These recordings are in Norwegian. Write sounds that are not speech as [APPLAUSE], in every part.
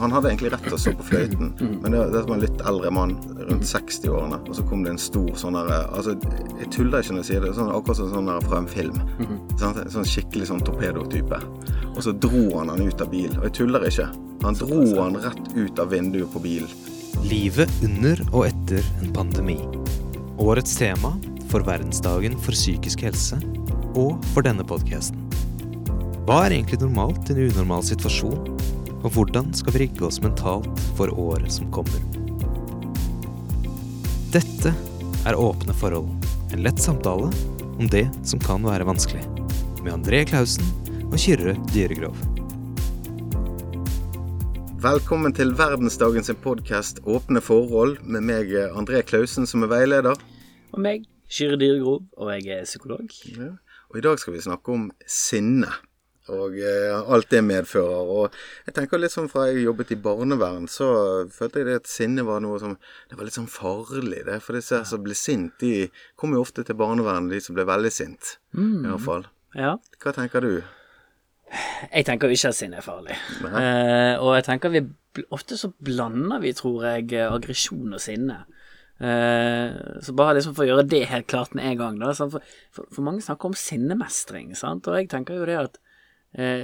Han hadde egentlig rett til å stå på fløyten, men det, det var en litt eldre mann, rundt 60-årene, og så kom det en stor sånn derre Altså, jeg tuller ikke når jeg sier det, sånn, akkurat som sånn der fra en film. Sånn, Sånn skikkelig sånn torpedotype. Og så dro han han ut av bil, og jeg tuller ikke. Han dro han rett ut av vinduet på bilen. Livet under og etter en pandemi. Årets tema for verdensdagen for psykisk helse, og for denne podkasten. Hva er egentlig normalt i en unormal situasjon, og hvordan skal vi rigge oss mentalt for året som kommer? Dette er Åpne forhold, en lett samtale om det som kan være vanskelig, med André Klausen og Kyrre Dyregrov. Velkommen til verdensdagens podkast Åpne forhold, med meg André Klausen som er veileder. Og meg, Kyrre Dyregrov, og jeg er psykolog. Ja. Og i dag skal vi snakke om sinne. Og eh, alt det medfører. Og jeg tenker litt sånn fra jeg jobbet i barnevern, så følte jeg det at sinne var noe som Det var litt sånn farlig, det. For disse som blir sint, de kommer jo ofte til barnevernet, de som blir veldig sint. Mm. I hvert fall. Ja. Hva tenker du? Jeg tenker ikke at sinne er farlig. Eh, og jeg tenker vi Ofte så blander vi, tror jeg, eh, aggresjon og sinne. Eh, så bare liksom for å gjøre det helt klart med en gang, da. For, for, for mange snakker om sinnemestring, sant. Og jeg tenker jo det at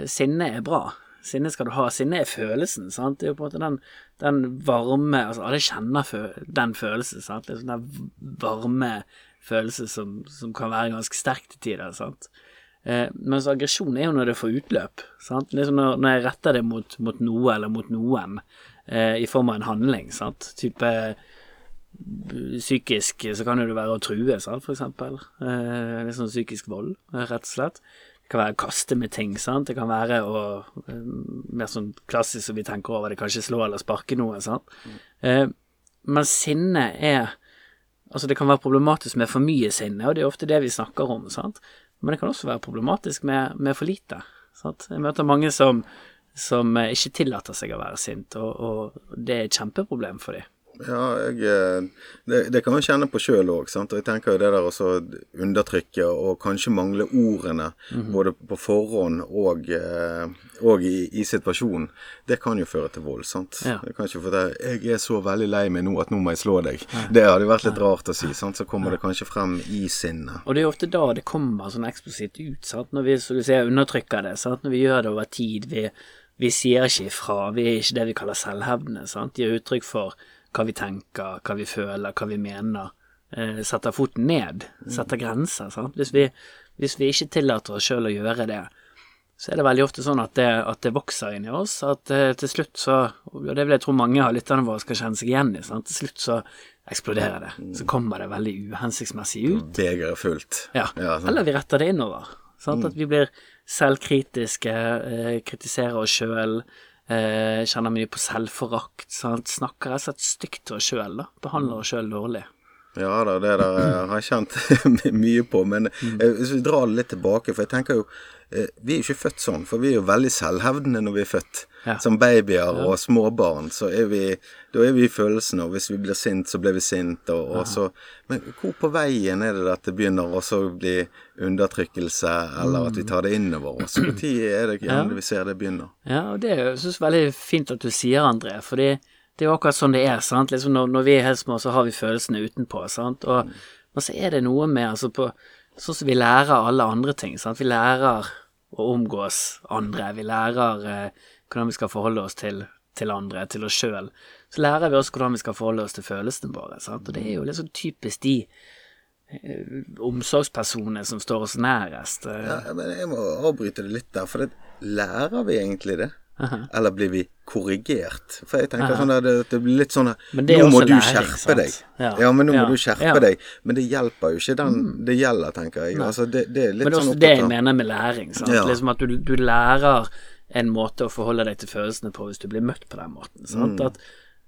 sinne er bra. Sinne skal du ha. Sinne er følelsen, sant. Det er jo på en måte den, den varme Altså alle kjenner fø den følelsen, sant. Det er sånn den varme følelsen som, som kan være ganske sterk til tider, sant. Eh, mens aggresjon er jo når det får utløp. Sant? Liksom når, når jeg retter det mot, mot noe eller mot noen eh, i form av en handling. Sant? Type psykisk så kan det jo være å true, sant, for eksempel. Eh, litt sånn psykisk vold, eh, rett og slett. Det kan være å kaste med ting, sant. Det kan være å eh, Mer sånn klassisk som vi tenker over det, kanskje slå eller sparke noe, sant. Eh, men sinne er Altså, det kan være problematisk med for mye sinne, og det er ofte det vi snakker om, sant. Men det kan også være problematisk med, med for lite. Sant? Jeg møter mange som, som eh, ikke tillater seg å være sint, og, og det er et kjempeproblem for dem. Ja, jeg, eh, det, det kan man kjenne på sjøl òg. Jeg tenker jo det der å undertrykke og kanskje mangle ordene Mhm. både på forhånd og, eh, og i, i situasjonen, det kan jo føre til vold. sant? Ja. Jeg kan ikke fortelle 'Jeg er så veldig lei meg nå at nå må jeg slå deg'. Det hadde vært litt rart å si. sant? Så kommer det kanskje frem i sinnet. Og det er ofte da det kommer sånn eksplosivt ut, sant? når vi som du sier, undertrykker det. Sant? Når vi gjør det over tid. Vi, vi sier ikke ifra. Vi er ikke det vi kaller selvhevdende. Sant? Gir uttrykk for hva vi tenker, hva vi føler, hva vi mener. Eh, setter foten ned. Setter grenser. Sant? Hvis, vi, hvis vi ikke tillater oss sjøl å gjøre det, så er det veldig ofte sånn at det, at det vokser inni oss. At eh, til slutt så Og det vil jeg tro mange av lytterne våre skal kjenne seg igjen i. Sant? Til slutt så eksploderer det. Så kommer det veldig uhensiktsmessig ut. Begeret fullt. Ja, Ja, eller vi retter det innover. Sant? At vi blir selvkritiske, eh, kritiserer oss sjøl, eh, kjenner mye på selvforakt. Sant? Snakker rett og slett stygt til oss sjøl. Behandler oss sjøl dårlig. Ja da, det der jeg har jeg kjent [LAUGHS] mye på. Men eh, hvis vi drar det litt tilbake, for jeg tenker jo eh, Vi er jo ikke født sånn, for vi er jo veldig selvhevdende når vi er født. Ja. Som babyer og småbarn, så er vi Da er vi i følelsene, og hvis vi blir sint, så blir vi sint, og, og så Men hvor på veien er det at det begynner også å bli undertrykkelse, eller at vi tar det innover oss? Når er det gjerne vi ser det begynner? Ja, og det er jeg synes veldig fint at du sier, André, fordi det er jo akkurat sånn det er, sant. Liksom når, når vi er helt små, så har vi følelsene utenpå, sant. Og, men så er det noe med, altså på Sånn som vi lærer alle andre ting, sant. Vi lærer å omgås andre, vi lærer eh, hvordan vi skal forholde oss til, til andre, til oss sjøl. Så lærer vi også hvordan vi skal forholde oss til følelsene våre, sant. Og det er jo sånn typisk de eh, omsorgspersonene som står oss nærest. eh, Ja, men jeg må avbryte det litt der, for det, lærer vi egentlig det? Eller blir vi korrigert? For jeg tenker sånn at det, det blir litt sånn at Nå må du læring, skjerpe sant? deg. Ja. Ja, men nå må du skjerpe Ja. Mm. deg. Men det hjelper jo ikke den det gjelder, tenker jeg. Altså, det, det er litt Men det er sånn også det jeg mener med læring. Liksom at du, du lærer en måte å forholde deg til følelsene på hvis du blir møtt på den måten. Sant? Mm. At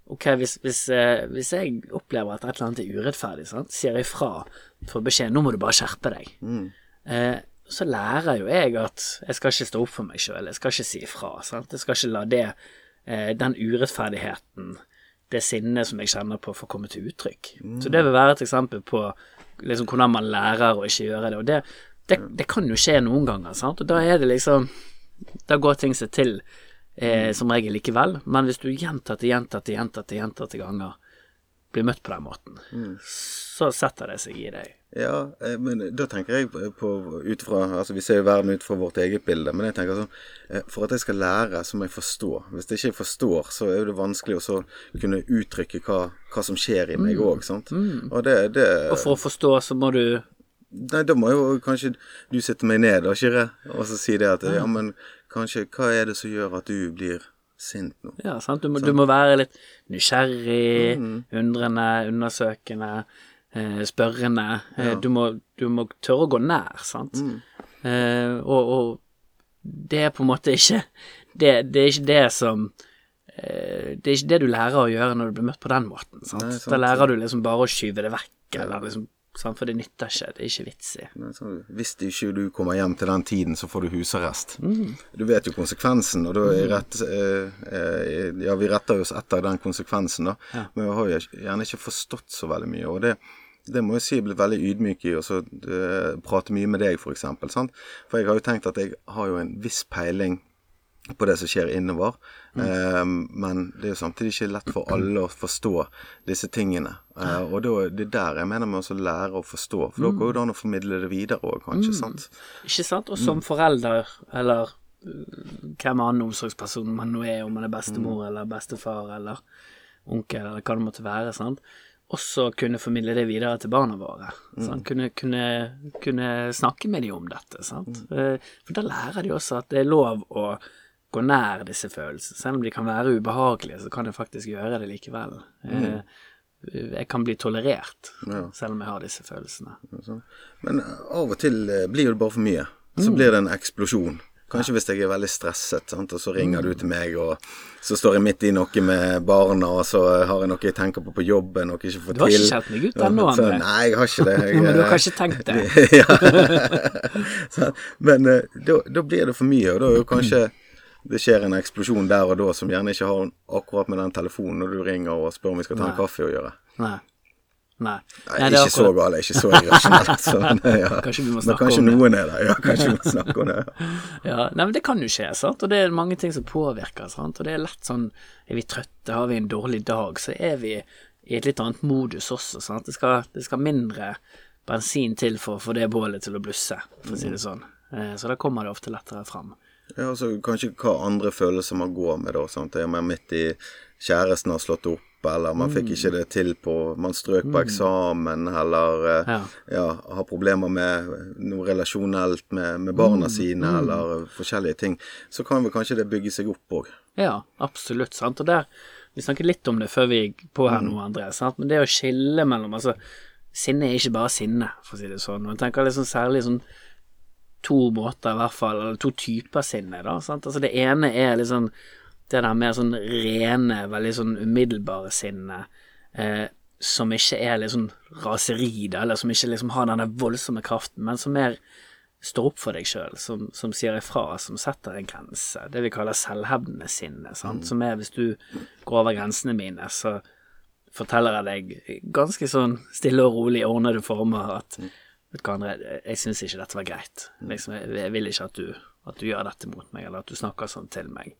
ok, hvis, hvis, eh, hvis jeg opplever at et eller annet er urettferdig, sant? sier jeg fra, får beskjed nå må du bare skjerpe deg. Mm. Eh, så lærer jo jeg at jeg skal ikke stå opp for meg sjøl, jeg skal ikke si ifra. Sant? Jeg skal ikke la det, eh, den urettferdigheten, det sinnet som jeg kjenner på, få komme til uttrykk. Så det vil være et eksempel på liksom, hvordan man lærer å ikke gjøre det. Og det, det, det kan jo skje noen ganger, sant. Og da er det liksom Da går ting seg til eh, som regel likevel. Men hvis du gjentatte, gjentatte, gjentatte, gjentatte ganger blir møtt på den måten, så setter det seg i deg. Ja, eh, men da tenker jeg på- ut fra Altså vi ser jo verden ut fra vårt eget bilde, men jeg tenker sånn eh, For at jeg skal lære, så må jeg forstå. Hvis jeg ikke forstår, så er det vanskelig å kunne uttrykke hva, hva som skjer i meg òg, sant. Og det, det Og for å forstå så må du Nei, da må jo kanskje du sitte meg ned da, Kyrre, og så si det at ja, men kanskje Hva er det som gjør at du blir sint nå? Ja, sant. Du må, du må være litt nysgjerrig, undrende, undersøkende, eh, spørrende. Ja. du, må, du må tørre å gå nær, sant. Eh, og, og det er på en måte ikke [LAUGHS] Det, det er ikke det som eh, Det er ikke det du lærer å gjøre når du blir møtt på den måten. Sant? Nei, sant. Da lærer du liksom bare å skyve det vekk, eller liksom? For det nytter ikke. Det er ikke vits i. Sånn, Hvis ikke du kommer hjem til den tiden, så får du husarrest. Du vet jo konsekvensen, og da er rett, eh, eh, Ja, vi retter oss etter den konsekvensen, da. Men vi har jo gjerne ikke forstått så veldig mye. Og det, det må jeg si jeg blitt veldig ydmyk i, og så eh, prate mye med deg, for eksempel. For jeg har jo tenkt at jeg har jo en viss peiling på det som skjer innover. Eh, men det er jo samtidig ikke lett for alle å forstå disse tingene. Eh, og da, det er der jeg mener med å lære å forstå. For da går jo det an å formidle det videre òg, kanskje. sant? Ikke sant? Og som forelder, eller uh, hvem annen omsorgsperson man nå er, om man er bestemor eller bestefar eller onkel eller hva det måtte være, sant? også kunne formidle det videre til barna våre. Sant? Kunne, kunne, kunne snakke med dem om dette. Sant? Eh, For da lærer de også at det er lov å gå nær disse følelsene. Selv om de kan være ubehagelige, så kan jeg faktisk gjøre det likevel. Mm. Jeg kan bli tolerert, Ja. selv om jeg har disse følelsene. Sånn. Men av og til eh, blir det bare for mye. Så blir det en eksplosjon. Kanskje hvis jeg er veldig stresset, sant? og så ringer du til meg, og så står jeg midt i noe med barna, og så har jeg noe jeg tenker på på jobben, og ikke får Du har til. ikke skjelt meg ut ennå, Så- André. Nei, jeg har ikke det. [LAUGHS] Jeg, Men du har eh, kanskje tenkt det? [LAUGHS] ja. [LAUGHS] Så, men eh, da, da blir det for mye, og da er jo kanskje det skjer en eksplosjon der og da som gjerne ikke har akkurat med den telefonen når du ringer og spør om vi skal ta en kaffe å gjøre. Nei. Nei. Nei, Nei, det ikke så galt, gale, ikke så irrasjonelt. Sånn, ja. [LAUGHS] Kanskje vi må snakke kanskje om det. noen er det. Ja, kanskje vi må snakke om det. [LAUGHS] Ja, nei, men det kan jo skje, sant, og det er mange ting som påvirker, sant, og det er lett sånn Er vi trøtte, har vi en dårlig dag, så er vi i et litt annet modus også, sant. Det skal, det skal mindre bensin til for å få det bålet til å blusse, for å si det sånn. Eh, Så da kommer det ofte lettere fram. Ja, altså Kanskje hva andre følelser man går med, da. sant? Er man midt i Kjæresten har slått opp, eller man fikk ikke det til på Man strøk på eksamen, eller eh, Ja. ja, har problemer med noe relasjonelt med, med barna sine, eller forskjellige ting. Så kan vel kanskje det bygge seg opp òg. Ja, absolutt, sant, og der Vi snakket litt om det før vi gikk på her nå, André, sant, men det å skille mellom Altså, sinne er ikke bare sinne, for å si det sånn, Man tenker liksom særlig sånn to måter, i hvert fall, eller to typer sinne, da. Sant? Altså, det ene er liksom det der mer sånn rene, veldig sånn umiddelbare sinne, eh, som ikke er sånn raseri, da, eller som ikke liksom har denne voldsomme kraften, men som mer står opp for deg sjøl, som, som sier ifra, som setter en grense. Det vi kaller selvhevdende sinne, sant? som er hvis du går over grensene mine, så forteller jeg deg ganske sånn stille og rolig i ordnede former at Vet du hva, André, jeg syns ikke dette var greit. Liksom, jeg, jeg vil ikke at du, at du gjør dette mot meg, eller at du snakker sånn til meg.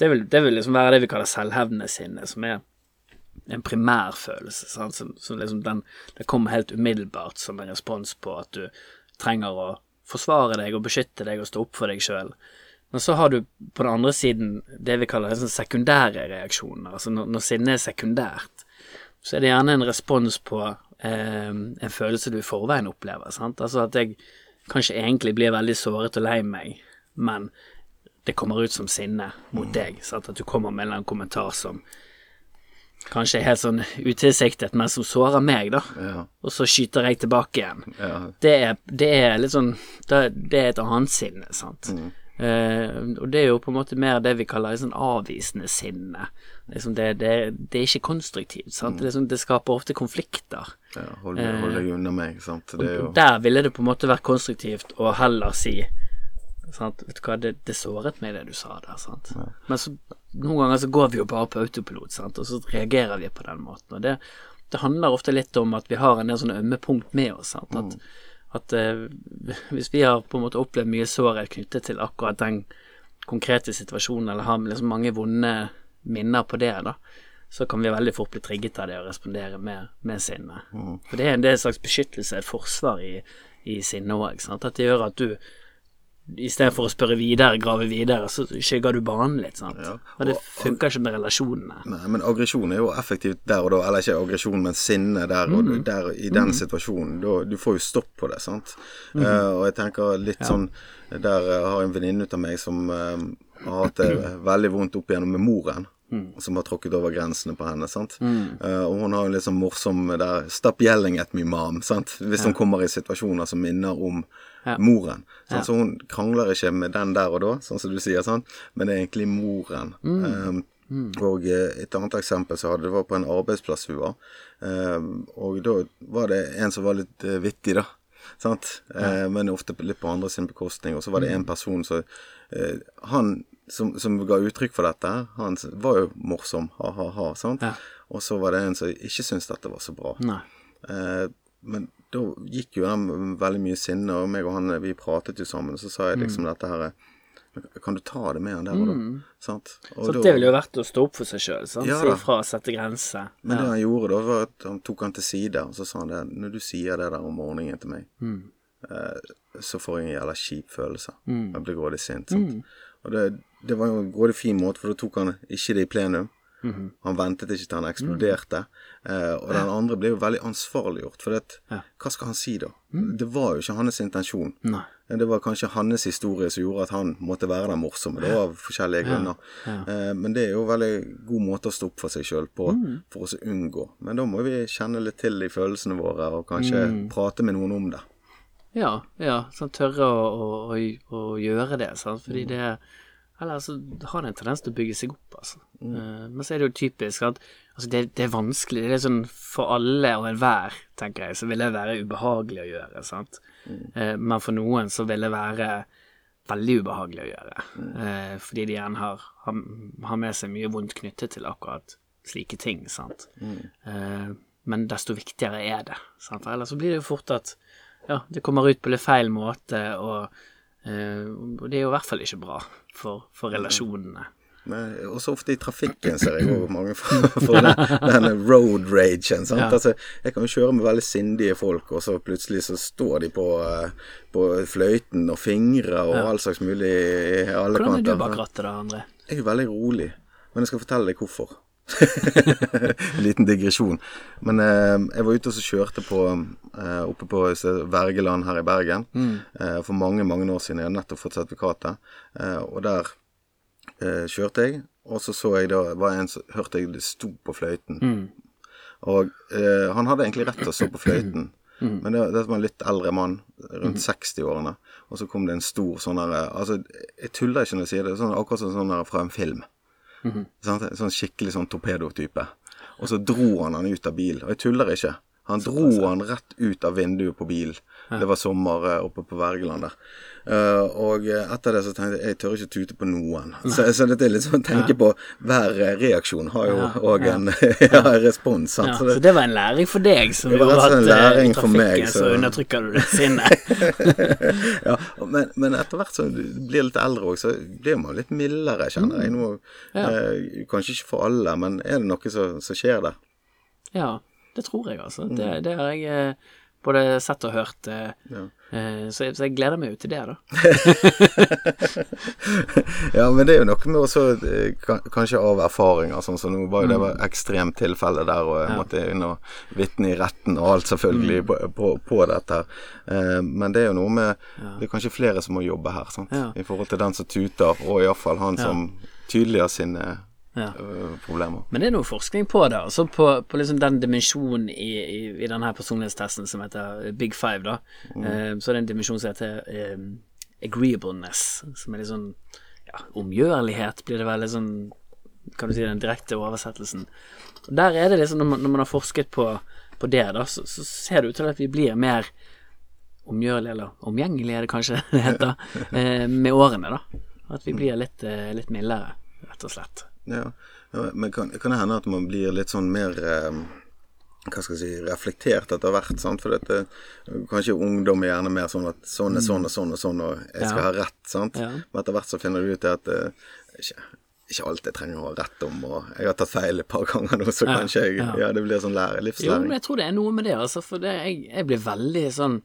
Det vil, det vil liksom være det vi kaller selvhevdende sinne, som er en primærfølelse. Sant? Som, som liksom den, det kommer helt umiddelbart som en respons på at du trenger å forsvare deg og beskytte deg og stå opp for deg sjøl. Men så har du på den andre siden det vi kaller sånn sekundære reaksjoner. Altså når, når sinne er sekundært, så er det gjerne en respons på en følelse du i forveien opplever. Sant? Altså at jeg kanskje egentlig blir veldig såret og lei meg, men det kommer ut som sinne mot deg. Sant? At du kommer med en kommentar som kanskje er helt sånn utilsiktet, men som sårer meg, da. Ja. Og så skyter jeg tilbake igjen. Ja. Det er, det er litt sånn Det, det er et annet sinne, sant. Eh, og det er jo på en måte mer det vi kaller sånn avvisende sinne. Liksom det, det, det er ikke konstruktivt, sant. Det, liksom, det skaper ofte konflikter. ja hold, hold deg unna meg, sant. Det er jo Og der ville det på en måte vært konstruktivt å heller si sant? Vet du hva, det, såret meg det du sa der, sant. Men så, noen ganger så går vi jo bare på autopilot, sant, og så reagerer vi på den måten. Og det, det handler ofte litt om at vi har en del sånne ømme punkt med oss, sant. At, at eh, hvis vi har på en måte opplevd mye sårhet knyttet til akkurat den konkrete situasjonen, eller har liksom mange vonde minner på det, da, så kan vi veldig fort bli trigget av det og respondere med, med sinne. For det er en del slags beskyttelse, et forsvar i, i sinne òg. At det gjør at du Istedenfor å spørre videre, grave videre, så skygger du banen litt. sant? Ja. Og det funker ikke med relasjonene. Nei, men aggresjon er jo effektivt der og da. Eller ikke aggresjon, men sinne der og der i den situasjonen. Da, du får jo stopp på det, sant. Eh, og jeg tenker litt sånn Der har jeg en venninne av meg som uh, har hatt det [CLEARS THROAT] veldig vondt opp igjennom med moren. Som har tråkket over grensene på henne. sant? Eh, og hun har jo litt sånn morsom der 'Stop yelling at me, mom'. sant? Hvis hun kommer i situasjoner som minner om moren. Ja. Så hun krangler ikke med den der og da, sånn som du sier, sant? men det er egentlig moren. Eh, og eh, et annet eksempel så hadde det var på en arbeidsplass vi var. Eh, og da var det en som var litt eh, vittig, da. Sant? Eh, men ofte litt på andre sin bekostning. Og så var det en person som eh, Han som, som ga uttrykk for dette, han var jo morsom, ha-ha-ha. Ja. Og så var det en som ikke syntes dette var så bra. Eh, men da gikk jo den veldig mye sinne, og meg og han vi pratet jo sammen. Og så sa jeg Mm. liksom dette her Kan du ta det med han der og da? Sant? Og Så da- det ville jo vært å stå opp for seg sjøl, sant. Ja Si fra ifra, sette grenser. Men det han gjorde da, var at han tok han til side, og så sa han det Når du sier det der om morgenen til meg, Mm. eh, så får jeg en jævla kjip følelse. Mm. Jeg blir grådig sint. Sant? Og det, det var jo en grådig fin måte, for da tok han ikke det i plenum. Mhm. Han ventet ikke til han eksploderte. Eh, og den andre ble jo veldig ansvarliggjort. For det, Ja. hva skal han si da? Det var jo ikke hans intensjon. Nei. Det var kanskje hans historie som gjorde at han måtte være den morsomme. Var av forskjellige grunner. Eh, men det er jo veldig god måte å stå opp for seg sjøl på, Mm. for å så unngå. Men da må vi kjenne litt til de følelsene våre, og kanskje prate med noen om det. Ja, ja. Sånn tørre å, å, å, å gjøre det, sant. Fordi det Eller så har det en tendens til å bygge seg opp, altså. Eh, men så er det jo typisk at altså det, det er vanskelig. Det er sånn for alle og enhver, tenker jeg, så vil det være ubehagelig å gjøre, sant. Eh, men for noen så vil det være veldig ubehagelig å gjøre. Eh, fordi de gjerne har, har, har med seg mye vondt knyttet til akkurat slike ting, sant. Eh, men desto viktigere er det, sant. For ellers så blir det jo fort at ja, det kommer ut på litt feil måte, og, og det er jo i hvert fall ikke bra for, for relasjonene. Og også ofte i trafikken ser jeg jo mange [LAUGHS] for, for den, denne road ragen. Sant? Ja. Altså, jeg kan jo kjøre med veldig sindige folk, og så plutselig så står de på, eh, på fløyten og fingrer og all slags mulig i alle Hvordan er du kanter. bak rattet da, André? Jeg er veldig rolig, men jeg skal fortelle deg hvorfor. [LAUGHS] En liten digresjon. Men eh, jeg var ute og så kjørte på eh, oppe på Vergeland her i Bergen eh, for mange, mange år siden. Jeg hadde nettopp fått sertifikatet. Eh, og der eh, kjørte jeg, og så så jeg da var en som hørte jeg det sto på fløyten. Og eh, han hadde egentlig rett til å stå på fløyten. Men det, det var en litt eldre mann, rundt 60-årene. Og så kom det en stor sånn herre Altså, jeg tuller ikke når jeg sier det. Sånn, akkurat som sånn her fra en film. Sant? Sånn skikkelig sånn torpedotype. Og så dro han han ut av bilen. Og jeg tuller ikke. Han dro han rett ut av vinduet på bilen. Det var sommer eh, oppe på Wergeland der. Uh, og eh, etter det så tenkte jeg jeg tør ikke tute på noen. Så, så dette er litt sånn å tenke på Hver reaksjon har jo òg en [LAUGHS] ja, respons. Sant? Ja, Så så det, det var en læring for deg, som Det var gjorde at en i læring for meg, så så- undertrykker du det sinnet. [LAUGHS] ja, men, men etter hvert som du blir litt eldre òg, så blir man litt mildere, kjenner jeg. Nå, eh, kanskje ikke for alle, men er det noe som skjer der? Ja, det tror jeg, altså. Det, Mm. det har jeg både sett og hørt. eh, Ja. eh, så, jeg, så jeg gleder meg jo til det, da. [LAUGHS] ja, men det er jo noe med også eh, Kanskje av erfaringer, sånn som nå var jo det var ekstremt tilfelle der, og jeg måtte inn og vitne i retten og alt, selvfølgelig, på, på, på dette. Eh, men det er jo noe med Det er kanskje flere som må jobbe her, sant. Ja. I forhold til den som tuter, og iallfall han som tydeliggjør sine Ja. øh, problemer. Men det er noe forskning på det, altså på, på liksom den dimensjonen i, i, i denne personlighetstesten som heter Big Five, da. Eh, så er det en dimensjon som heter eh, agreeableness, som er litt sånn ja, omgjørlighet, blir det vel litt sånn Kan du si den direkte oversettelsen. Der er det liksom, når man, når man har forsket på, på det, da, så, så ser det ut til at vi blir mer omgjørlige, eller omgjengelige, er det kanskje det heter, [LAUGHS] eh, med årene, da. At vi blir litt, eh, litt mildere, rett og slett. Ja, ja men kan, kan det hende at man blir litt sånn mer eh, hva skal jeg si, reflektert etter hvert. Sant? For dette, kanskje ungdom er gjerne mer sånn at sånn er sånn og sånn og sånn, og jeg skal Ja. ha rett. sant? Ja. Men etter hvert så finner du ut at eh, ikke, ikke alt jeg trenger å ha rett om, og jeg har tatt feil et par ganger nå, så Ja, kanskje jeg, ja. det blir sånn lære, Jo, men jeg tror det er noe med det, altså, for det, jeg, jeg blir veldig sånn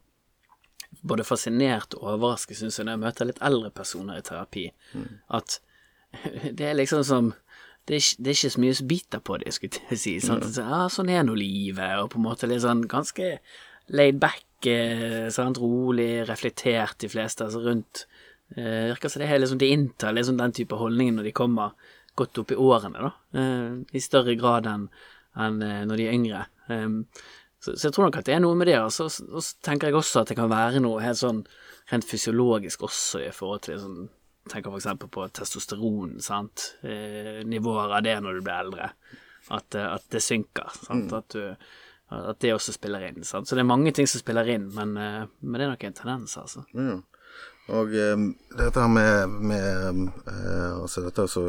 både fascinert og overrasket, syns jeg, når jeg møter litt eldre personer i terapi, at det er liksom som det er, ikke, det er ikke så mye som biter på det, skulle jeg si. Sånn, si. Så, ja, sånn er nå livet, og på en måte litt sånn ganske laid back, eh, sant? rolig, reflektert, de fleste, altså rundt eh, Virker som det er liksom de inntar liksom den type holdninger når de kommer godt opp i årene, da. Eh, I større grad enn enn eh, når de er yngre. Så, så jeg tror nok at det er noe med det. Og så, og så tenker jeg også at det kan være noe helt sånn rent fysiologisk også i forhold til sånn Tenker eksempel på testosteron, sant. Eh, nivåer av det når du blir eldre. At, eh, at det synker. Sant? At, du, at det også spiller inn. Sant? Så det er mange ting som spiller inn, men, eh, men det er nok en tendens, altså. Mm. Og eh, dette her med, med eh, Altså dette også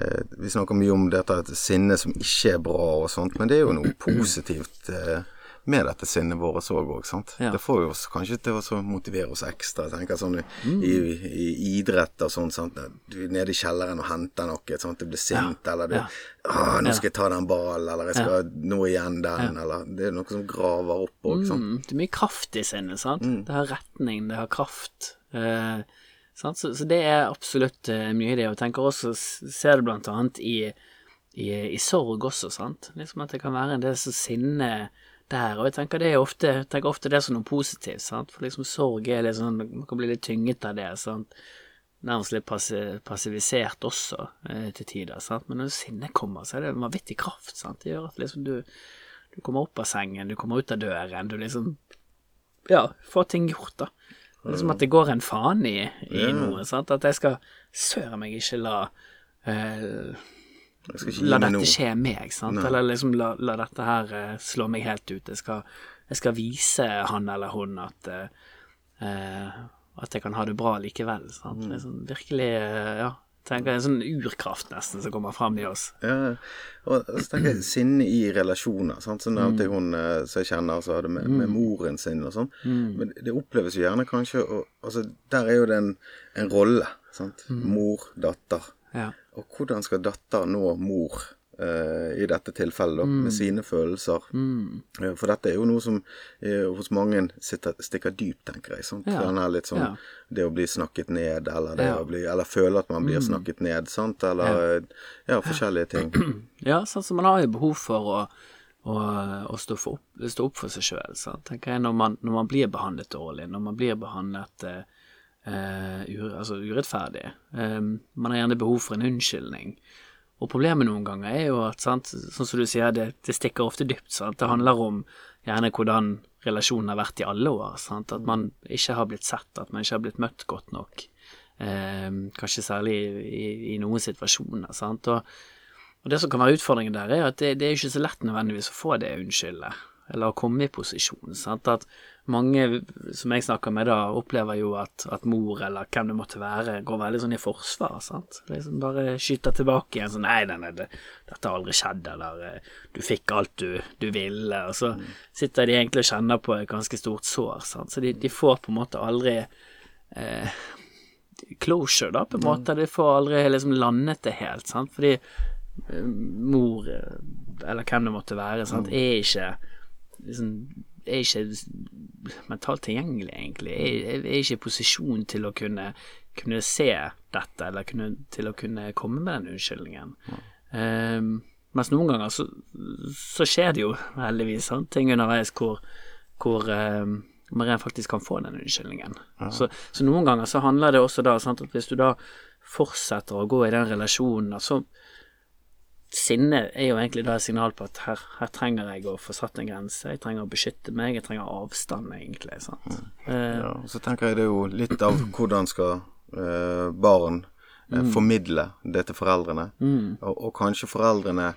eh, Vi snakker mye om dette sinne som ikke er bra og sånt, men det er jo noe positivt eh, med dette sinnet vårt òg, sant. Ja. Det får jo oss kanskje til å motivere oss ekstra. Tenker sånn i, i, i idrett og sånn, sant. Du er nede i kjelleren og henter noe, sant. Du blir sint, eller du Ja. ah, nå skal jeg ta den ballen, eller jeg skal nå igjen den, eller Det er noe som graver opp òg, sant. Mm, det er mye kraft i sinnet, sant. Det har retning, det har kraft. Eh, sant? Så, så det er absolutt eh, mye i det. Og jeg tenker også, ser det blant annet i, i, i sorg også, sant. Liksom at det kan være en del så sinne der, og jeg tenker det er ofte, tenker ofte det som noe positivt, sant. For liksom sorg er litt sånn, man kan bli litt tynget av det, sant. Nærmest litt passivisert også, eh, til tider, sant. Men når sinnet kommer, så er det en vanvittig kraft, sant. Det gjør at liksom du du kommer opp av sengen, du kommer ut av døren, du liksom Ja, får ting gjort, da. Det er som at det går en faen i, i noe, sant. At jeg skal søren meg ikke la eh, La dette skje meg, sant. Eller liksom la, la dette her uh, slå meg helt ut. Jeg skal, jeg skal vise han eller hun at eh, At jeg kan ha det bra likevel, sant. Mm. sånn virkelig uh, Ja. Tenker en sånn urkraft nesten som kommer fram i oss. Ja, og så tenker jeg sinne i relasjoner. Sant? Så at jeg hun som jeg kjenner så hadde med, med moren sin og sånn. Men det oppleves jo gjerne kanskje og, altså, Der er jo det en, en rolle. Sant? Mor, datter. Ja. Og hvordan skal datter nå mor eh, i dette tilfellet, da, med sine følelser? Mm. For dette er jo noe som eh, hos mange sitter, stikker dypt, tenker jeg. Sant? Ja. Den er litt sånn Ja. Det å bli snakket ned, eller det Ja. Mm. å bli Eller føle at man blir snakket ned, sant? Eller eh, ja, forskjellige ting. [CLEARS THROAT] Ja, sånn som man har jo behov for å, å, å stå, for opp, stå opp for seg sjøl. Tenker jeg når man, når man blir behandlet dårlig, når man blir behandlet eh, eh, ur, altså urettferdig. Um, man har gjerne behov for en unnskyldning. Og problemet noen ganger er jo at, sant, sånn som du sier, det, det stikker ofte dypt. Sant? Det handler om gjerne hvordan relasjonen har vært i alle år. Sant? At man ikke har blitt sett, at man ikke har blitt møtt godt nok. Um, kanskje særlig i, i, i noen situasjoner. Sant? Og, og det som kan være utfordringen der, er at det, det er ikke så lett nødvendigvis å få det unnskyldet, eller å komme i posisjon. Sant? At mange som jeg snakker med da, opplever jo at, at mor, eller hvem det måtte være, går veldig sånn i forsvar. Sant? Liksom bare skyter tilbake igjen sånn Nei, nei, nei, det, dette har aldri skjedd, eller eh, du fikk alt du, du ville. Og så sitter de egentlig og kjenner på et ganske stort sår. Sant? Så de, de får på en måte aldri eh, closure, da, på en måte. De får aldri liksom landet det helt, sant. Fordi eh, mor, eh, eller hvem det måtte være, sant, er ikke liksom er ikke mentalt tilgjengelig, egentlig. Jeg er ikke i posisjon til å kunne, kunne se dette, eller kunne, til å kunne komme med den unnskyldningen. Ehm, mens noen ganger så, så skjer det jo heldigvis sant? ting underveis hvor, hvor um, man rent faktisk kan få den unnskyldningen. Så, så noen ganger så handler det også da sant, at hvis du da fortsetter å gå i den relasjonen, så Sinne er jo egentlig da et signal på at her, her trenger jeg å få satt en grense, jeg trenger å beskytte meg, jeg trenger avstand, egentlig. Sant? Eh, Ja, og så tenker jeg det er jo litt av hvordan skal eh, barn eh, formidle det til foreldrene. Og, og kanskje foreldrene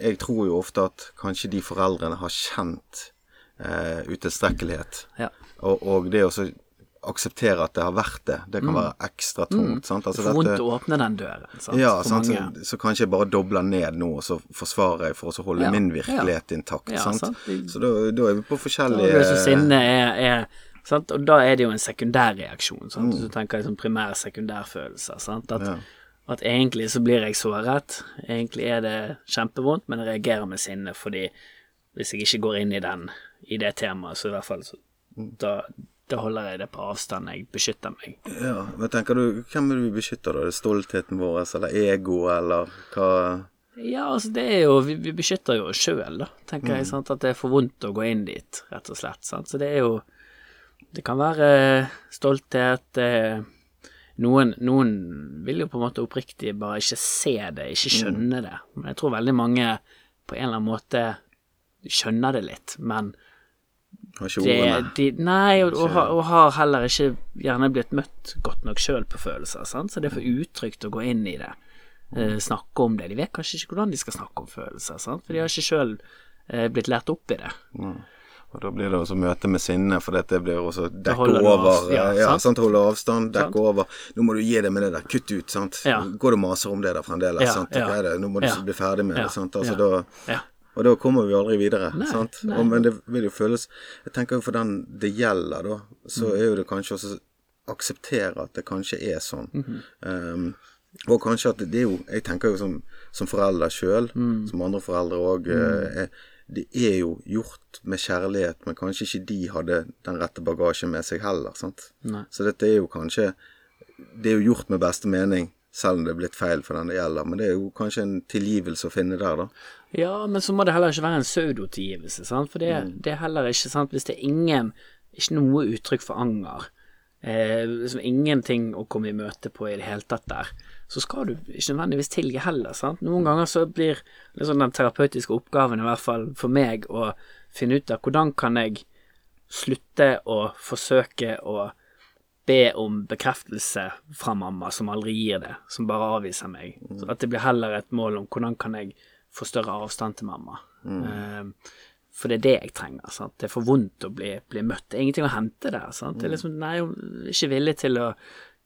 Jeg tror jo ofte at kanskje de foreldrene har kjent eh, utilstrekkelighet. ja. Og, og det å akseptere at det har vært det. Det kan være ekstra tungt. sant? Altså Mm. Det er vondt å åpne den døren, sant, ja, sant? Så, så kanskje jeg bare dobler ned nå, og så forsvarer jeg for å holde Ja, min virkelighet intakt. Ja, sant? sant. Så da, da er vi på forskjellige da, så sinne er, er sant? Og da er det jo en sekundærreaksjon. Sant? Mm. Du tenker liksom primær sekundærfølelser. Sant? At, Ja. at egentlig så blir jeg såret. Egentlig er det kjempevondt, men jeg reagerer med sinne fordi hvis jeg ikke går inn i den, i det temaet, så i hvert fall så Mm. da, da holder jeg det på avstand. Jeg beskytter meg. Ja, men tenker du, Hvem vil vi beskytte da? Er det stoltheten vår, eller ego, eller hva Ja, altså det er jo Vi, vi beskytter jo oss sjøl, da, tenker Mm. jeg. Sant? At det er for vondt å gå inn dit, rett og slett. Sant? Så det er jo Det kan være stolthet det, noen, noen vil jo på en måte oppriktig bare ikke se det, ikke Mm. skjønne det. Men jeg tror veldig mange på en eller annen måte skjønner det litt, men Har ikke det, ordene? de, Nei, og, og, og har heller ikke gjerne blitt møtt godt nok sjøl på følelser, sant? så det er for utrygt å gå inn i det. Eh, snakke om det. De vet kanskje ikke hvordan de skal snakke om følelser, sant? for de har ikke sjøl eh, blitt lært opp i det. Og da blir det også møte med sinne, for dette blir også dekke over. ja, Ja, sant? Holde avstand, dekke over. Nå må du gi det med det der, kutt ut, sant. Ja. Går du og maser om det der fremdeles, Ja, sant. ja. Nå må du Ja. bli ferdig med Ja, det, sant. Altså ja. da Ja. Og da kommer vi aldri videre. Nei, sant? nei. Og, men det vil jo føles Jeg tenker jo for den det gjelder, da, så Mm. er jo det kanskje også akseptere at det kanskje er sånn. Mhm. um, og kanskje at det er jo Jeg tenker jo som, som forelder sjøl, Mm. som andre foreldre òg, mm. det er jo gjort med kjærlighet, men kanskje ikke de hadde den rette bagasjen med seg heller. sant? Nei. Så dette er jo kanskje Det er jo gjort med beste mening, selv om det er blitt feil for den det gjelder. Men det er jo kanskje en tilgivelse å finne der, da. Ja, men så må det heller ikke være en pseudotilgivelse, sant, for det, Mm. det er heller ikke sant hvis det er ingen Ikke noe uttrykk for anger. Eh, liksom ingenting å komme i møte på i det hele tatt der. Så skal du ikke nødvendigvis tilgi heller, sant. Noen ganger så blir liksom den terapeutiske oppgaven, i hvert fall for meg, å finne ut av hvordan kan jeg slutte å forsøke å be om bekreftelse fra mamma, som aldri gir det, som bare avviser meg. Så at det blir heller et mål om hvordan kan jeg få større avstand til mamma. Eh, for det er det jeg trenger. Sant? Det er for vondt å bli, bli møtt. Det er ingenting å hente der. Sant? Det er liksom, nei, jeg er ikke villig til å,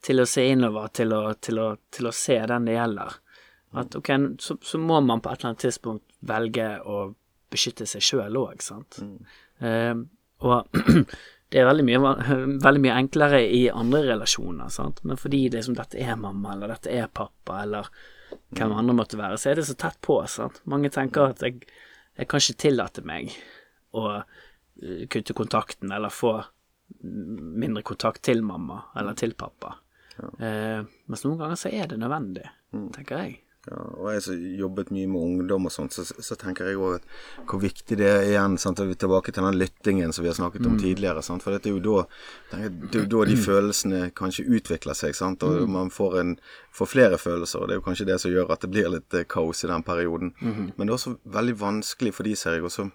til å se innover, til å, til, å, til å se den det gjelder. At ok, så, så må man på et eller annet tidspunkt velge å beskytte seg sjøl òg, sant. Eh, og [CLEARS THROAT] det er veldig mye, [LAUGHS] veldig mye enklere i andre relasjoner, sant. Men fordi det som dette er mamma, eller dette er pappa, eller hvem andre måtte være, så er det så tett på, sant. Mange tenker at jeg, jeg kan ikke tillate meg å eh, kutte kontakten, eller få mindre kontakt til mamma, eller til pappa. Eh, mens noen ganger så er det nødvendig, tenker jeg. Ja, og jeg som jobbet mye med ungdom og sånt, så, så tenker jeg òg hvor viktig det er igjen sant, er tilbake til den lyttingen som vi har snakket om tidligere. Sant, for det er jo da, jeg, det er jo da de følelsene kanskje utvikler seg, sant, og man får, en, får flere følelser. og Det er jo kanskje det som gjør at det blir litt eh, kaos i den perioden. Men det er også veldig vanskelig for de, ser jeg, også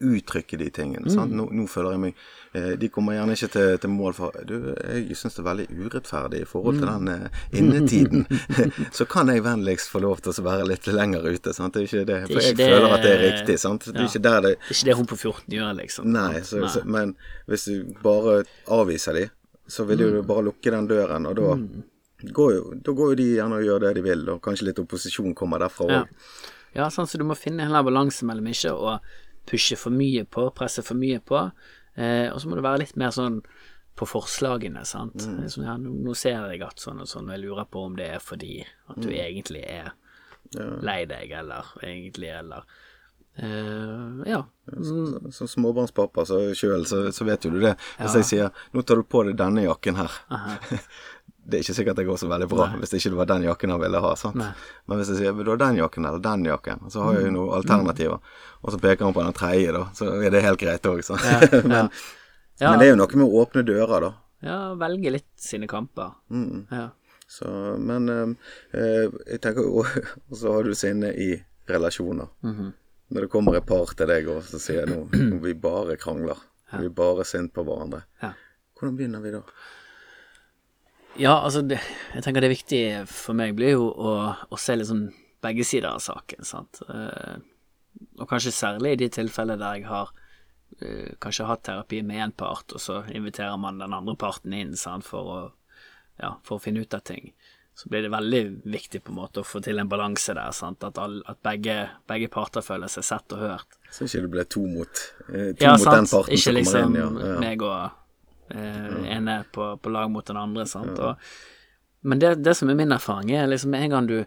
uttrykke de tingene. Sant? Nå, nå føler jeg meg eh, De kommer gjerne ikke til, til mål for Du, jeg syns det er veldig urettferdig i forhold til den eh, innetiden. [LAUGHS] så kan jeg vennligst få lov til å være litt lenger ute. Sant? Det er ikke det. For jeg det- føler at det er riktig. Sant? Det er ikke det Det er ikke det hun på 14 gjør, liksom. Nei, så, nei. Så, men hvis du bare avviser de, så vil Mm. du bare lukke den døren, og da går jo, da går jo de gjerne og gjør det de vil, og kanskje litt opposisjon kommer derfra òg. Ja. ja, sånn så du må finne en balanse mellom ikke å pushe for mye på, presse for mye på, eh, og så må du være litt mer sånn på forslagene, sant. Liksom, ja, nå, ser jeg at sånn og sånn, og jeg lurer på om det er fordi at du egentlig er lei deg, eller egentlig, eller Uh, Ja. Mm, Som småbarnspappa så sjøl, så, så vet jo du det. Hvis jeg sier 'nå tar du på deg denne jakken her', [LAUGHS] det er ikke sikkert det går så veldig bra hvis ikke det var den jakken han ville ha. Nei. Men hvis jeg sier du har den jakken eller den jakken', så har jeg jo noen alternativer. Og så peker han på den tredje, da, så er det helt greit òg. [LAUGHS] men, ja. men det er jo noe med å åpne dører, da. ja, velge litt sine kamper. Ja. Så, men eh, jeg tenker jo [LAUGHS] Og så har du sinne i relasjoner. Mhm. Når det kommer et par til deg og så sier nå, [CLEARS THROAT] vi bare krangler, vi bare sint på hverandre. Ja. Hvordan begynner vi da? Ja, altså, det, jeg tenker det viktige for meg blir jo å, å se liksom begge sider av saken, sant. Eh, og kanskje særlig i de tilfellene der jeg har eh, kanskje hatt terapi med én part, og så inviterer man den andre parten inn sant, for, å, ja, for å finne ut av ting. Så blir det veldig viktig på en måte å få til en balanse der, sant? at, all, at begge, begge, parter føler seg sett og hørt. Så ikke det blir to mot, eh, to ja, mot den parten ikke som kommer liksom inn. Ja, ja. meg og eh, ene på, på, lag mot den andre. sant, og, men det, det, som er min erfaring, er liksom en gang du,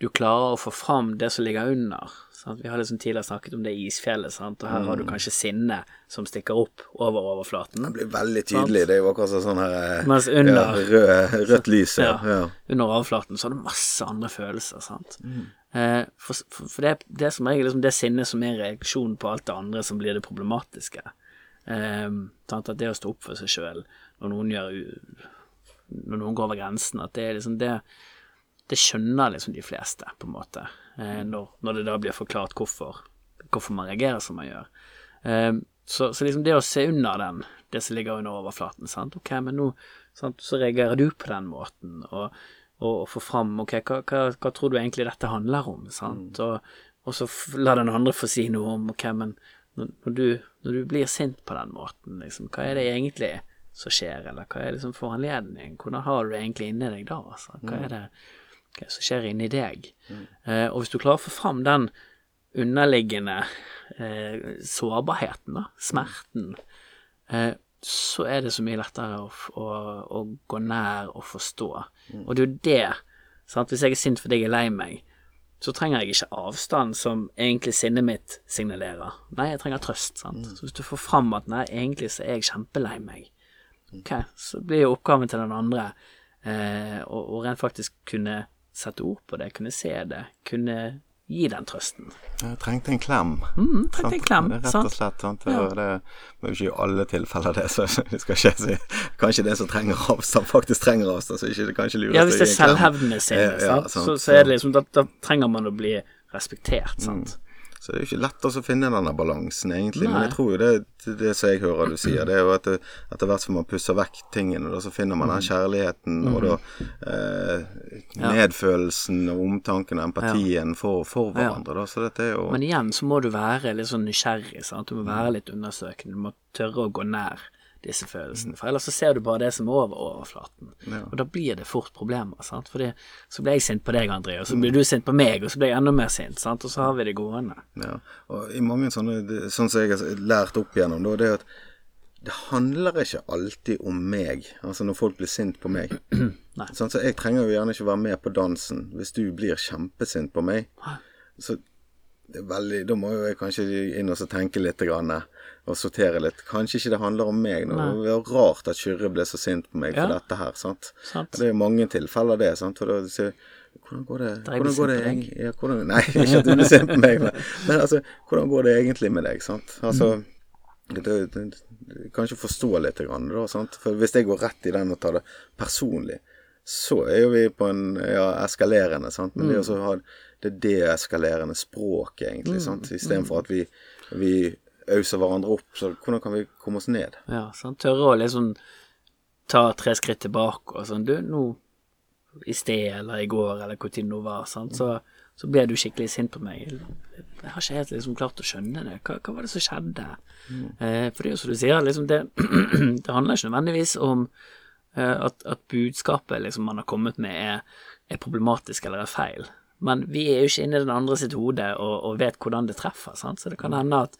du klarer å få fram det som ligger under, Sant? Vi har liksom tidligere snakket om det isfjellet, sant? og her mm. har du mm. kanskje sinne som stikker opp over overflaten. Det blir veldig tydelig. Sant? Det er jo akkurat sånn her eh, under, ja, rød, rødt lys. Ja, ja. Under overflaten så har du masse andre følelser, sant. Mm. Eh, for, for, det, det er som regel liksom det sinnet som er reaksjon på alt det andre som blir det problematiske. Eh, at det å stå opp for seg sjøl når noen gjør Når noen går over grensen, at det er liksom det det skjønner liksom de fleste, på en måte, eh, når, når, det da blir forklart hvorfor, hvorfor man reagerer som man gjør. Eh, så, så, liksom det å se under den, det som ligger under overflaten, sant, ok, men nå sant, så reagerer du på den måten, og, og, og få fram ok, hva, hva, hva, tror du egentlig dette handler om, sant, mm. og, og, så la den andre få si noe om ok, men når, du, når du blir sint på den måten, liksom, hva er det egentlig som skjer, eller hva er det som får anledning, hvordan har du det egentlig inni deg da, altså, hva mm. er det hva som skjer inni deg. Mm. Eh, og hvis du klarer å få fram den underliggende eh, sårbarheten, da, smerten, eh, så er det så mye lettere å, å, å gå nær og forstå. Mm. Og det er jo det sant? Hvis jeg er sint fordi jeg er lei meg, så trenger jeg ikke avstand som egentlig sinnet mitt signalerer. Nei, jeg trenger trøst. sant? Mm. Så hvis du får fram at nei, egentlig så er jeg kjempelei meg, ok, så blir jo oppgaven til den andre eh, å rent faktisk kunne sette ord på det, kunne se det, kunne gi den trøsten. Jeg trengte en klem. Mm, trengte en klem, Rett og slett. Sant? Ja. Det må jo ikke i alle tilfeller det, så det skal ikke si Kanskje det som trenger avstand, faktisk trenger avstand, så ikke det kanskje lurest Ja, hvis det er selvhevdende sinne, ja, ja, så, så, er det liksom da, da, trenger man å bli respektert, sant. Mm. Så det er jo ikke lett å finne denne balansen, egentlig. Nei. Men jeg tror jo det, det som jeg hører du sier, det er jo at det, etter hvert som man pusser vekk tingene, da, så finner man den mm. kjærligheten mm. og da eh, nedfølelsen og omtanken og empatien for, for hverandre. Da. Så dette er jo Men igjen så må du være litt sånn nysgjerrig, sant. Du må være litt undersøkende. Du må tørre å gå nær disse følelsene. For ellers så ser du bare det som er over overflaten. Ja. Og da blir det fort problemer. sant? For så blir jeg sint på deg, André, og så blir du sint på meg, og så blir jeg enda mer sint. sant? Og så har vi det gående. Ja, og i mange sånne, sånn som jeg har lært opp igjennom, da, det er at det handler ikke alltid om meg, altså når folk blir sint på meg. [CLEARS THROAT] sånn, så jeg trenger jo gjerne ikke være med på dansen hvis du blir kjempesint på meg. Så veldig, da må jo jeg kanskje inn og tenke litt. Grann, og sortere litt. Kanskje ikke det handler om meg nå. Det er rart at Kyrre ble så sint på meg ja. for dette her. sant? sant. Det er mange tilfeller, det. sant? For da sier hvordan går det, hvordan går det ja, hvordan, Nei, [LAUGHS] ikke at du blir sint på meg, men, men, altså, hvordan går det egentlig med deg? sant? Altså, mm. det, det, det, Kanskje forstå litt, grann, da, sant? For hvis jeg går rett i den og tar det personlig, så er jo vi på en ja, eskalerende, sant? men mm. det å ha det deeskalerende språket, egentlig, mm. sant? istedenfor at vi, vi auser hverandre opp. Så hvordan kan vi komme oss ned? Ja, sånn tørre å liksom ta tre skritt tilbake og sånn Du, nå i sted eller i går eller tid det nå var, sant? Så, så ble du skikkelig sint på meg. Jeg har ikke helt liksom klart å skjønne det. Hva, hva var det som skjedde? Mm. Eh, for det er jo som du sier, liksom det, [CLEARS THROAT] det handler ikke nødvendigvis om eh, at, at, budskapet liksom man har kommet med, er, er problematisk eller er feil. Men vi er jo ikke inne i den andre sitt hode og, og vet hvordan det treffer, sant? så det kan hende at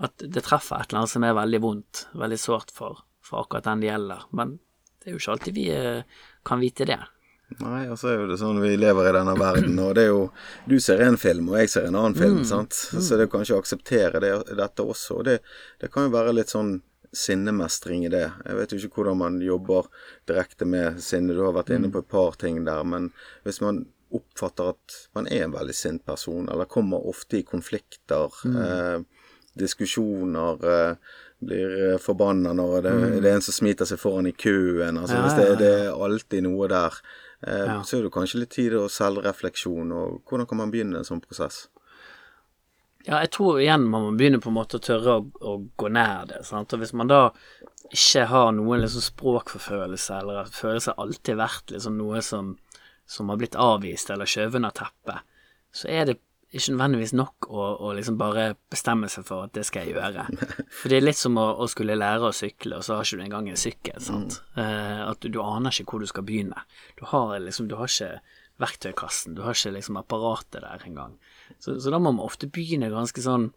at det treffer et eller annet som er veldig vondt, veldig sårt for, for akkurat den det gjelder. Men det er jo ikke alltid vi eh, kan vite det. Nei, og så er jo det sånn vi lever i denne verden, og det er jo Du ser en film, og jeg ser en annen film, mm. sant. Mm. Så det er kanskje å akseptere det, dette også. Og det, det kan jo være litt sånn sinnemestring i det. Jeg vet jo ikke hvordan man jobber direkte med sinne. Du har vært inne mm. på et par ting der, men hvis man oppfatter at man er en veldig sint person, eller kommer ofte i konflikter mm. eh, diskusjoner, eh, blir eh, forbanna når det, mm. det, er en som smiter seg foran i køen. Altså ja, Hvis det, det, er alltid noe der, eh, ja. så er det kanskje litt tid og selvrefleksjon. Og hvordan kan man begynne en sånn prosess? Ja, jeg tror igjen man må begynne på en måte å tørre å, å gå nær det. Sant? Og hvis man da ikke har noen liksom språkforfølelse, eller at følelse alltid vært liksom noe som, som har blitt avvist eller skjøvet under teppet, så er det ikke nødvendigvis nok å, å, liksom bare bestemme seg for at det skal jeg gjøre. [LAUGHS] For det er litt som å, å skulle lære å sykle, og så har ikke du engang en sykkel. sant? Mm. Eh, at du, du, aner ikke hvor du skal begynne. Du har liksom, du har ikke verktøykassen, du har ikke liksom apparatet der engang. Så, så da må man ofte begynne ganske sånn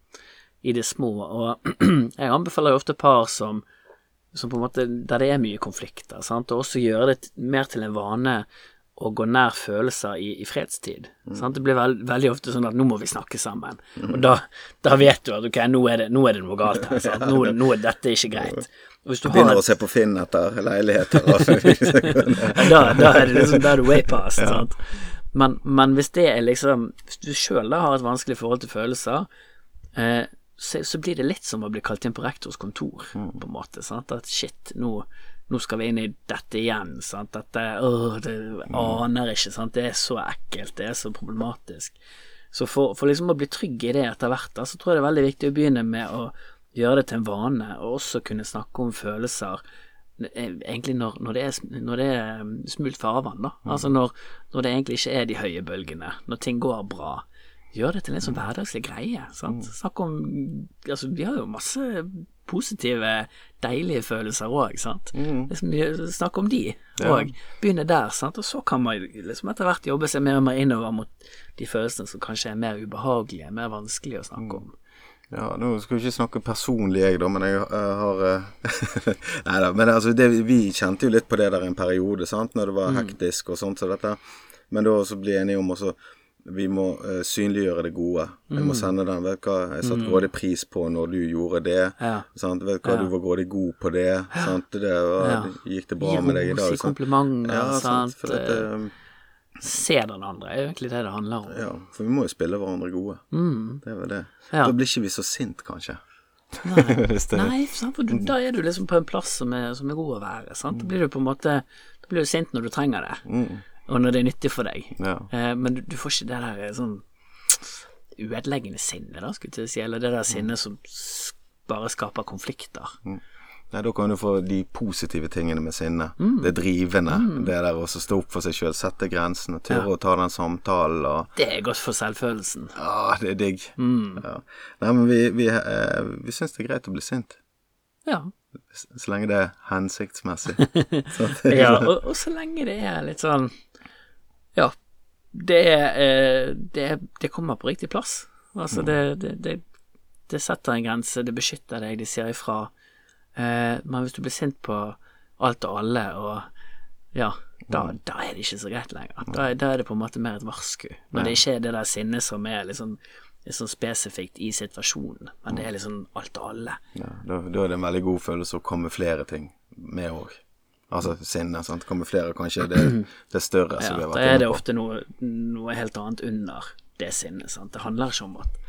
i det små, og [CLEARS THROAT] jeg anbefaler jo ofte par som, som på en måte, der det er mye konflikter, sant? og også gjøre det mer til en vane å gå nær følelser i, i fredstid. Mm. Det blir veld, veldig ofte sånn at nå må vi snakke sammen. Mm. Og da, da, vet du at ok, nå er det, nå er det noe galt her. Sant? Nå, nå er dette ikke greit. Hvis du Begynner å se på Finn etter leiligheter. [LAUGHS] da, da, er det liksom, da er du way past. Ja. Men, men, hvis det er liksom Hvis du sjøl har et vanskelig forhold til følelser, eh, så, så, blir det litt som å bli kalt inn på rektors kontor, mm. på en måte. Sant? At shit, nå nå skal vi inn i dette igjen. Sant? Dette åh, det aner ikke. Sant? Det er så ekkelt, det er så problematisk. Så for, for liksom å bli trygg i det etter hvert, så tror jeg det er veldig viktig å begynne med å gjøre det til en vane, og også kunne snakke om følelser eh, egentlig når, når, det, er, når det er um, smult farvann, da. Mm. Altså når, når, det egentlig ikke er de høye bølgene, når ting går bra gjør det til en sånn hverdagslig greie. Sant? Mm. Snakk om Altså, vi har jo masse positive, deilige følelser òg, sant. Mm. Liksom, snakke om de òg. Ja. Begynne der, sant. Og så kan man liksom etter hvert jobbe seg mer og mer innover mot de følelsene som kanskje er mer ubehagelige, mer vanskelige å snakke om. Ja, nå skal vi ikke snakke personlig, jeg, da, men jeg, jeg har eh, [LAUGHS] Nei da, men altså, det, vi kjente jo litt på det der en periode, sant, når det var mm. hektisk og sånt som så dette. Men da så bli enige om også vi må uh, synliggjøre det gode. Mm. Jeg må sende den. Vet du hva, jeg satte mm. grådig pris på når du gjorde det. Ja. Sant? Vet du hva, ja. du var grådig god på det. Sant? Det var, ja. Gikk det bra Gi med deg i dag? Gi komplimenter, ja, sant. sant? dette, um, Se den andre, er egentlig det det handler om. Ja, for vi må jo spille hverandre gode. Mm. Det er vel det. Da blir ikke vi så sint, kanskje. Nei, [LAUGHS] Nei for du, da er du liksom på en plass som er, som er god å være. Sant? Da blir du på en måte Da blir du sint når du trenger det. Og når det er nyttig for deg. Ja. Eh, men du, du, får ikke det der eh, sånn uødeleggende sinnet, da, skulle jeg si, eller det der sinnet som bare skaper konflikter. Mm. Nei, Da kan du få de positive tingene med sinne. Mm. Det drivende. Mm. Det der å stå opp for seg sjøl, sette grensene, tørre ja. å ta den samtalen og Det er godt for selvfølelsen. Ja, det er digg. Mm. Ja. Nei, men vi, vi, eh, vi syns det er greit å bli sint. Ja. Så lenge det er hensiktsmessig. [LAUGHS] ja, og, og, så lenge det er litt sånn det, eh, det, det kommer på riktig plass. Altså, det, det, det, setter en grense, det beskytter deg, de sier ifra. Eh, men hvis du blir sint på alt og alle, og ja, da, mm. da er det ikke så greit lenger. Da, da, er det på en måte mer et varsku. Når det ikke er det der sinnet som er liksom sånn spesifikt i situasjonen, men det er liksom alt og alle. Ja, da, da er det en veldig god følelse å komme flere ting med òg. Altså sinne. sant? Kamuflere kanskje det, det større. Ja, da er det ofte noe, noe, helt annet under det sinnet. sant? Det handler ikke om at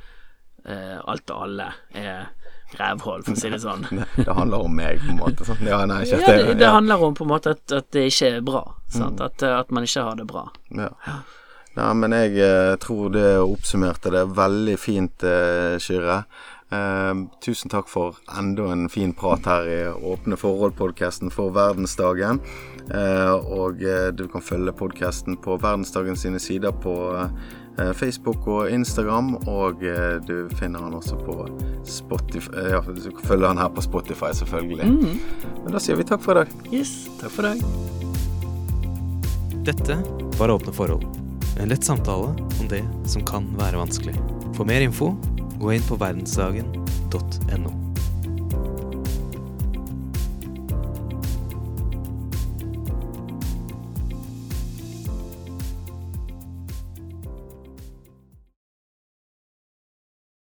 uh, alt og alle er rævhull, for å si det sånn. [LAUGHS] det handler om meg, på en måte. Sant? Ja, nei, ikke, ja, det, det handler om på en måte at, at det ikke er bra. Sant? Mm. At, at, man ikke har det bra. Ja. Nei, men jeg eh, tror det oppsummerte det veldig fint, eh, Kyrre. Eh, tusen takk for enda en fin prat her i Åpne forhold-podkasten for verdensdagen. Eh, og eh, du kan følge podkasten på verdensdagen sine sider på eh, Facebook og Instagram. Og eh, du finner han også på Spotify Ja, du kan følge han her på Spotify, selvfølgelig. Mm. Men da sier vi takk for i dag. Yes, takk for i dag. Dette var Åpne forhold. En lett samtale om det som kan være vanskelig. For mer info gå inn på verdensdagen.no.